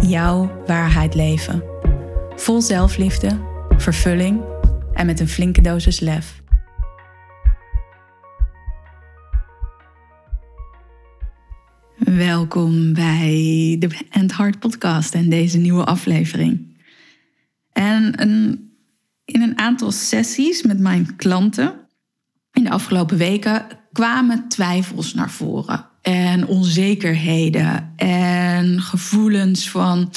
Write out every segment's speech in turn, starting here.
jouw waarheid leven. Vol zelfliefde, vervulling en met een flinke dosis lef. Welkom bij de End Heart Podcast en deze nieuwe aflevering. En in een aantal sessies met mijn klanten in de afgelopen weken kwamen twijfels naar voren en onzekerheden en gevoelens van.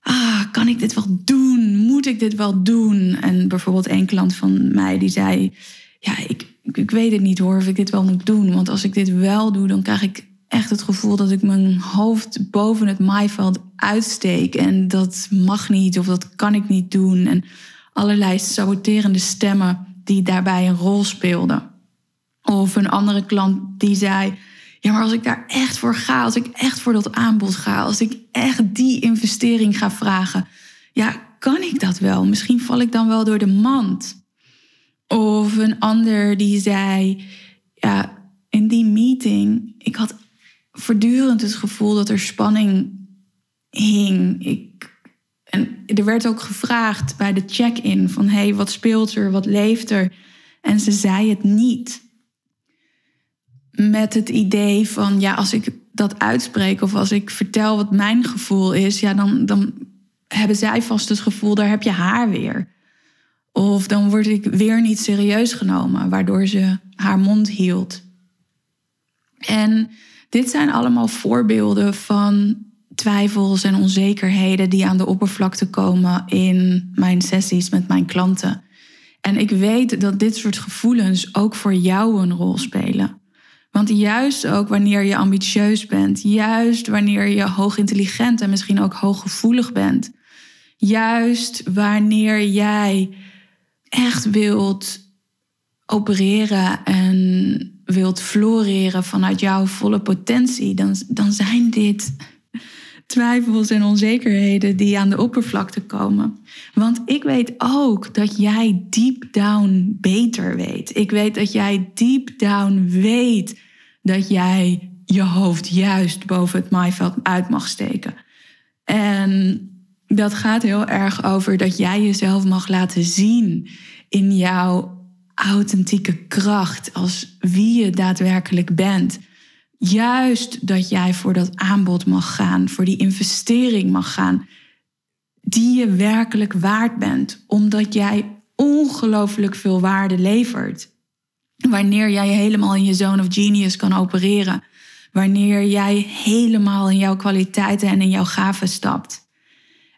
Ah, kan ik dit wel doen? Moet ik dit wel doen? En bijvoorbeeld een klant van mij die zei: Ja, ik, ik weet het niet hoor of ik dit wel moet doen. Want als ik dit wel doe, dan krijg ik echt het gevoel dat ik mijn hoofd boven het maaiveld uitsteek. En dat mag niet of dat kan ik niet doen. En allerlei saboterende stemmen die daarbij een rol speelden. Of een andere klant die zei: Ja, maar als ik daar echt voor ga, als ik echt voor dat aanbod ga, als ik echt die investering ga vragen, ja, kan ik dat wel? Misschien val ik dan wel door de mand. Of een ander die zei: Ja, in die meeting, ik had voortdurend het gevoel dat er spanning hing. Ik, en er werd ook gevraagd bij de check-in van hey, wat speelt er, wat leeft er? En ze zei het niet met het idee van, ja, als ik dat uitspreek of als ik vertel wat mijn gevoel is, ja, dan, dan hebben zij vast het gevoel, daar heb je haar weer. Of dan word ik weer niet serieus genomen, waardoor ze haar mond hield. En dit zijn allemaal voorbeelden van twijfels en onzekerheden die aan de oppervlakte komen in mijn sessies met mijn klanten. En ik weet dat dit soort gevoelens ook voor jou een rol spelen. Want juist ook wanneer je ambitieus bent, juist wanneer je hoogintelligent en misschien ook hooggevoelig bent, juist wanneer jij echt wilt opereren en wilt floreren vanuit jouw volle potentie, dan, dan zijn dit twijfels en onzekerheden die aan de oppervlakte komen. Want ik weet ook dat jij deep down beter weet. Ik weet dat jij deep down weet dat jij je hoofd juist boven het maaiveld uit mag steken. En dat gaat heel erg over dat jij jezelf mag laten zien in jouw authentieke kracht, als wie je daadwerkelijk bent. Juist dat jij voor dat aanbod mag gaan, voor die investering mag gaan, die je werkelijk waard bent, omdat jij ongelooflijk veel waarde levert. Wanneer jij helemaal in je zone of genius kan opereren. Wanneer jij helemaal in jouw kwaliteiten en in jouw gaven stapt.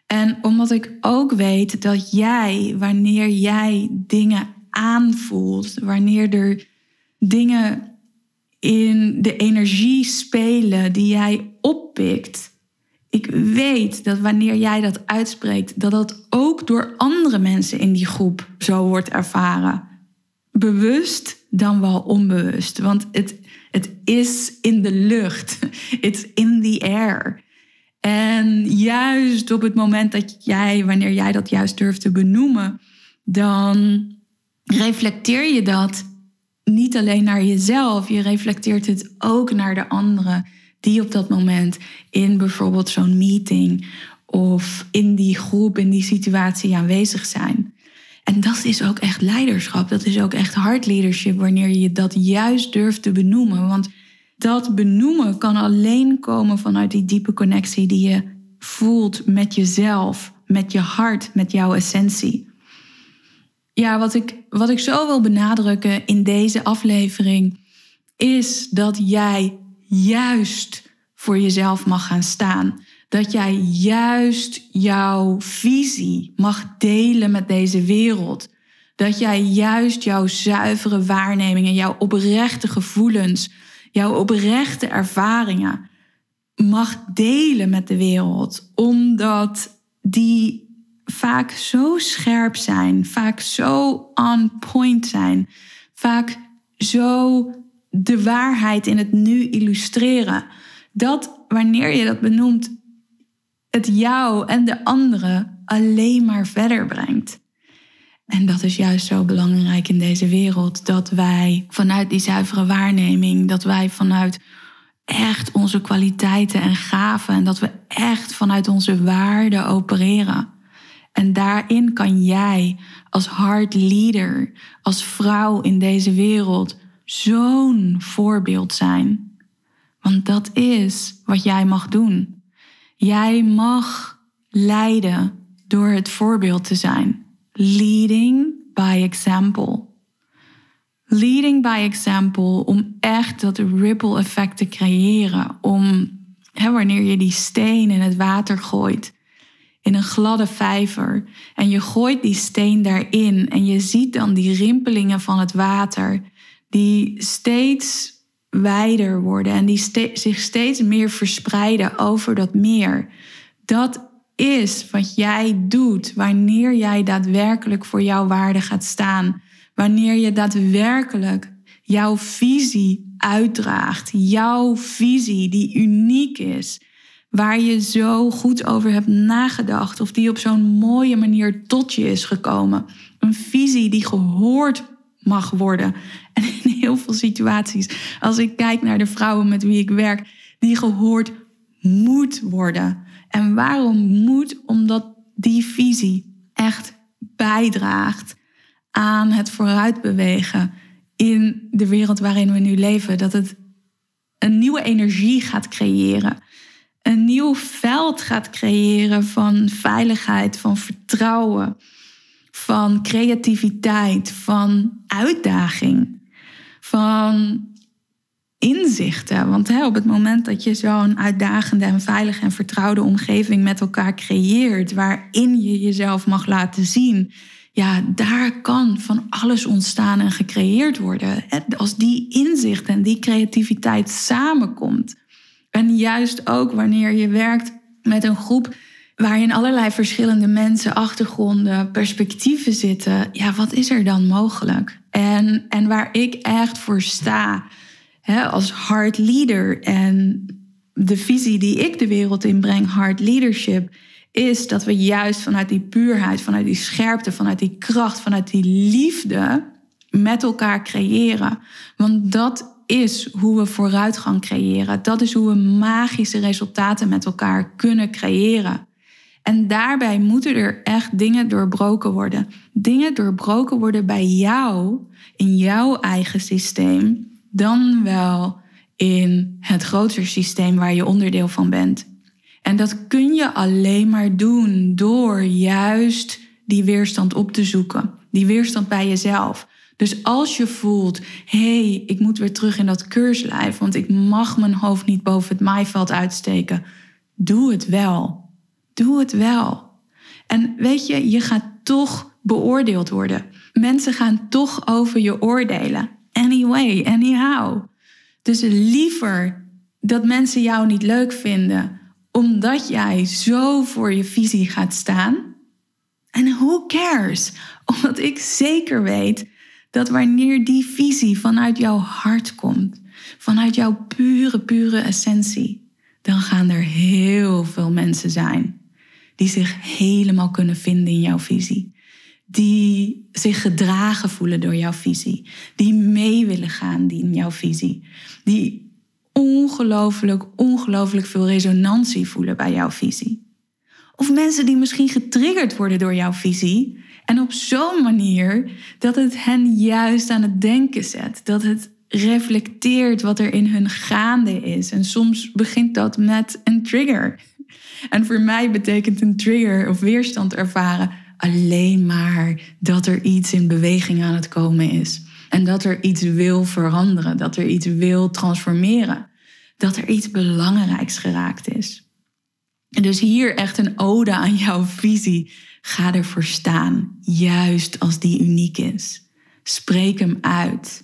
En omdat ik ook weet dat jij, wanneer jij dingen aanvoelt, wanneer er dingen in de energie spelen die jij oppikt. Ik weet dat wanneer jij dat uitspreekt, dat dat ook door andere mensen in die groep zo wordt ervaren. Bewust dan wel onbewust. Want het, het is in de lucht. It's in the air. En juist op het moment dat jij, wanneer jij dat juist durft te benoemen, dan reflecteer je dat niet alleen naar jezelf, je reflecteert het ook naar de anderen die op dat moment in bijvoorbeeld zo'n meeting of in die groep, in die situatie aanwezig zijn. En dat is ook echt leiderschap, dat is ook echt hard leadership wanneer je dat juist durft te benoemen. Want dat benoemen kan alleen komen vanuit die diepe connectie die je voelt met jezelf, met je hart, met jouw essentie. Ja, wat ik, wat ik zo wil benadrukken in deze aflevering is dat jij juist voor jezelf mag gaan staan. Dat jij juist jouw visie mag delen met deze wereld. Dat jij juist jouw zuivere waarnemingen, jouw oprechte gevoelens, jouw oprechte ervaringen mag delen met de wereld, omdat die vaak zo scherp zijn, vaak zo on point zijn, vaak zo de waarheid in het nu illustreren. Dat wanneer je dat benoemt, het jou en de anderen alleen maar verder brengt. En dat is juist zo belangrijk in deze wereld, dat wij vanuit die zuivere waarneming, dat wij vanuit echt onze kwaliteiten en gaven en dat we echt vanuit onze waarden opereren. En daarin kan jij als hard leader, als vrouw in deze wereld, zo'n voorbeeld zijn. Want dat is wat jij mag doen. Jij mag leiden door het voorbeeld te zijn. Leading by example. Leading by example om echt dat ripple effect te creëren. Om hè, wanneer je die steen in het water gooit, in een gladde vijver, en je gooit die steen daarin en je ziet dan die rimpelingen van het water, die steeds wijder worden en die zich steeds meer verspreiden over dat meer. Dat is wat jij doet wanneer jij daadwerkelijk voor jouw waarde gaat staan. Wanneer je daadwerkelijk jouw visie uitdraagt. Jouw visie die uniek is. Waar je zo goed over hebt nagedacht. Of die op zo'n mooie manier tot je is gekomen. Een visie die gehoord mag worden. En in heel veel situaties, als ik kijk naar de vrouwen met wie ik werk, die gehoord moet worden. En waarom moet? Omdat die visie echt bijdraagt aan het vooruitbewegen in de wereld waarin we nu leven. Dat het een nieuwe energie gaat creëren. Een nieuw veld gaat creëren van veiligheid, van vertrouwen, van creativiteit, van uitdaging, van inzichten. Want hè, op het moment dat je zo'n uitdagende en veilige en vertrouwde omgeving met elkaar creëert, waarin je jezelf mag laten zien, ja, daar kan van alles ontstaan en gecreëerd worden. Als die inzicht en die creativiteit samenkomt. En juist ook wanneer je werkt met een groep waarin allerlei verschillende mensen, achtergronden, perspectieven zitten, ja, wat is er dan mogelijk? En, en waar ik echt voor sta, hè, als hard leader en de visie die ik de wereld inbreng, hard leadership, is dat we juist vanuit die puurheid, vanuit die scherpte, vanuit die kracht, vanuit die liefde met elkaar creëren. Want dat is hoe we vooruitgang creëren. Dat is hoe we magische resultaten met elkaar kunnen creëren. En daarbij moeten er echt dingen doorbroken worden. Dingen doorbroken worden bij jou, in jouw eigen systeem, dan wel in het grotere systeem waar je onderdeel van bent. En dat kun je alleen maar doen door juist die weerstand op te zoeken. Die weerstand bij jezelf. Dus als je voelt, hé, hey, ik moet weer terug in dat keurslijf, want ik mag mijn hoofd niet boven het maaiveld uitsteken, doe het wel. Doe het wel. En weet je, je gaat toch beoordeeld worden. Mensen gaan toch over je oordelen. Anyway, anyhow. Dus liever dat mensen jou niet leuk vinden omdat jij zo voor je visie gaat staan. En who cares? Omdat ik zeker weet dat wanneer die visie vanuit jouw hart komt, vanuit jouw pure, pure essentie, dan gaan er heel veel mensen zijn die zich helemaal kunnen vinden in jouw visie. Die zich gedragen voelen door jouw visie. Die mee willen gaan in jouw visie. Die ongelooflijk, ongelooflijk veel resonantie voelen bij jouw visie. Of mensen die misschien getriggerd worden door jouw visie. En op zo'n manier dat het hen juist aan het denken zet. Dat het reflecteert wat er in hun gaande is. En soms begint dat met een trigger. En voor mij betekent een trigger of weerstand ervaren alleen maar dat er iets in beweging aan het komen is. En dat er iets wil veranderen, dat er iets wil transformeren. Dat er iets belangrijks geraakt is. En dus hier echt een ode aan jouw visie. Ga ervoor staan, juist als die uniek is. Spreek hem uit.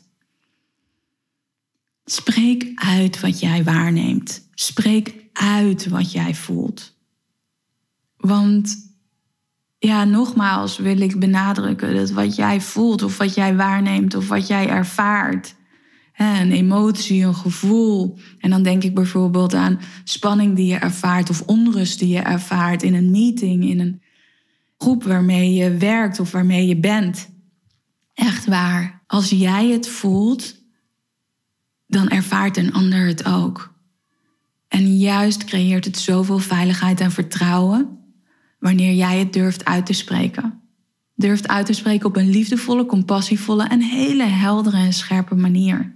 Spreek uit wat jij waarneemt. Spreek uit wat jij voelt. Want ja, nogmaals wil ik benadrukken dat wat jij voelt of wat jij waarneemt of wat jij ervaart, een emotie, een gevoel. En dan denk ik bijvoorbeeld aan spanning die je ervaart of onrust die je ervaart in een meeting, in een groep waarmee je werkt of waarmee je bent. Echt waar, als jij het voelt, dan ervaart een ander het ook. En juist creëert het zoveel veiligheid en vertrouwen wanneer jij het durft uit te spreken. Durft uit te spreken op een liefdevolle, compassievolle en hele heldere en scherpe manier.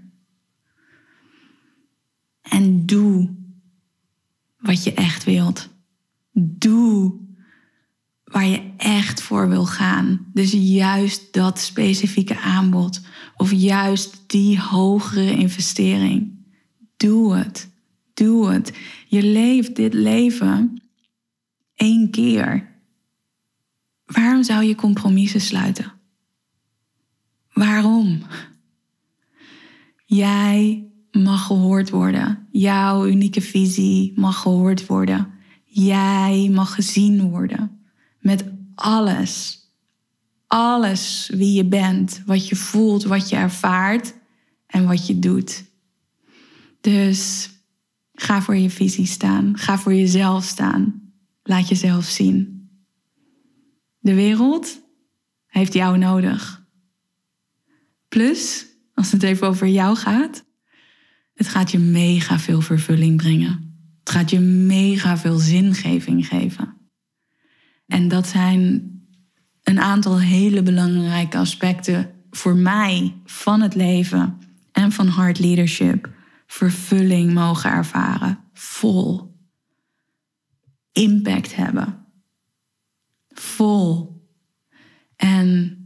En doe wat je echt wilt. Doe waar je echt voor wil gaan. Dus juist dat specifieke aanbod of juist die hogere investering. Doe het. Doe het. Je leeft dit leven één keer. Waarom zou je compromissen sluiten? Waarom? Jij mag gehoord worden. Jouw unieke visie mag gehoord worden. Jij mag gezien worden. Met alles. Alles wie je bent, wat je voelt, wat je ervaart en wat je doet. Dus ga voor je visie staan. Ga voor jezelf staan. Laat jezelf zien. De wereld heeft jou nodig. Plus, als het even over jou gaat, het gaat je mega veel vervulling brengen. Het gaat je mega veel zingeving geven. En dat zijn een aantal hele belangrijke aspecten voor mij van het leven en van hard leadership. Vervulling mogen ervaren, vol impact hebben. Vol. En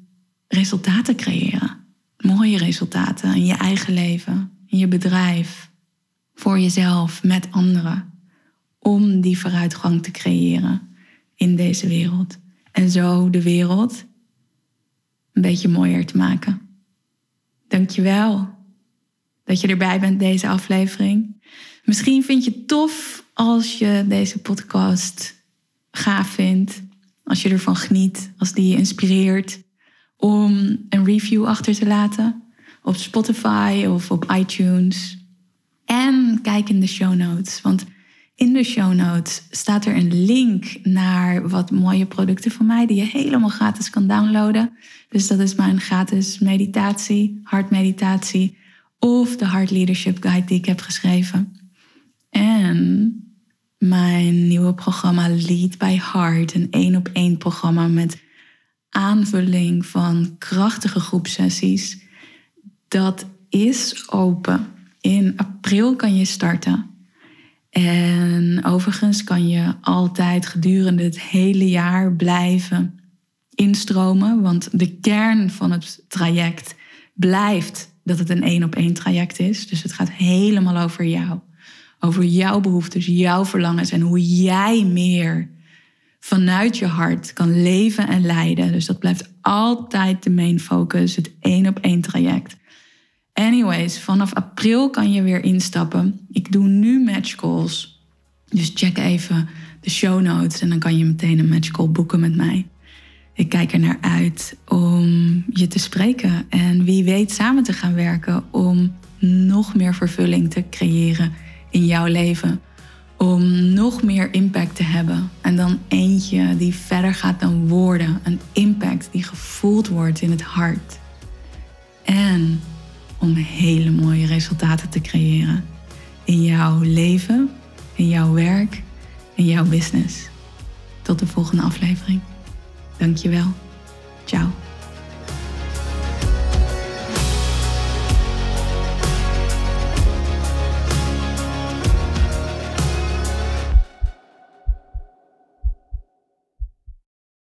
resultaten creëren. Mooie resultaten in je eigen leven, in je bedrijf, voor jezelf, met anderen. Om die vooruitgang te creëren in deze wereld. En zo de wereld een beetje mooier te maken. Dankjewel dat je erbij bent deze aflevering. Misschien vind je het tof als je deze podcast gaaf vindt, als je ervan geniet, als die je inspireert, om een review achter te laten op Spotify of op iTunes. En kijk in de show notes, want in de show notes staat er een link naar wat mooie producten van mij die je helemaal gratis kan downloaden. Dus dat is mijn gratis meditatie, hartmeditatie of de Heart Leadership Guide die ik heb geschreven. En mijn nieuwe programma Lead by Heart, een één op één programma met aanvulling van krachtige groepsessies. Dat is open. In april kan je starten. En overigens kan je altijd gedurende het hele jaar blijven instromen, want de kern van het traject blijft dat het een één op één traject is. Dus het gaat helemaal over jou over jouw behoeftes, jouw verlangens en hoe jij meer vanuit je hart kan leven en leiden. Dus dat blijft altijd de main focus, het één op één traject. Anyways, vanaf april kan je weer instappen. Ik doe nu match calls. Dus check even de show notes en dan kan je meteen een match call boeken met mij. Ik kijk er naar uit om je te spreken en wie weet samen te gaan werken om nog meer vervulling te creëren in jouw leven om nog meer impact te hebben. En dan eentje die verder gaat dan woorden. Een impact die gevoeld wordt in het hart. En om hele mooie resultaten te creëren in jouw leven, in jouw werk, in jouw business. Tot de volgende aflevering. Dankjewel. Ciao.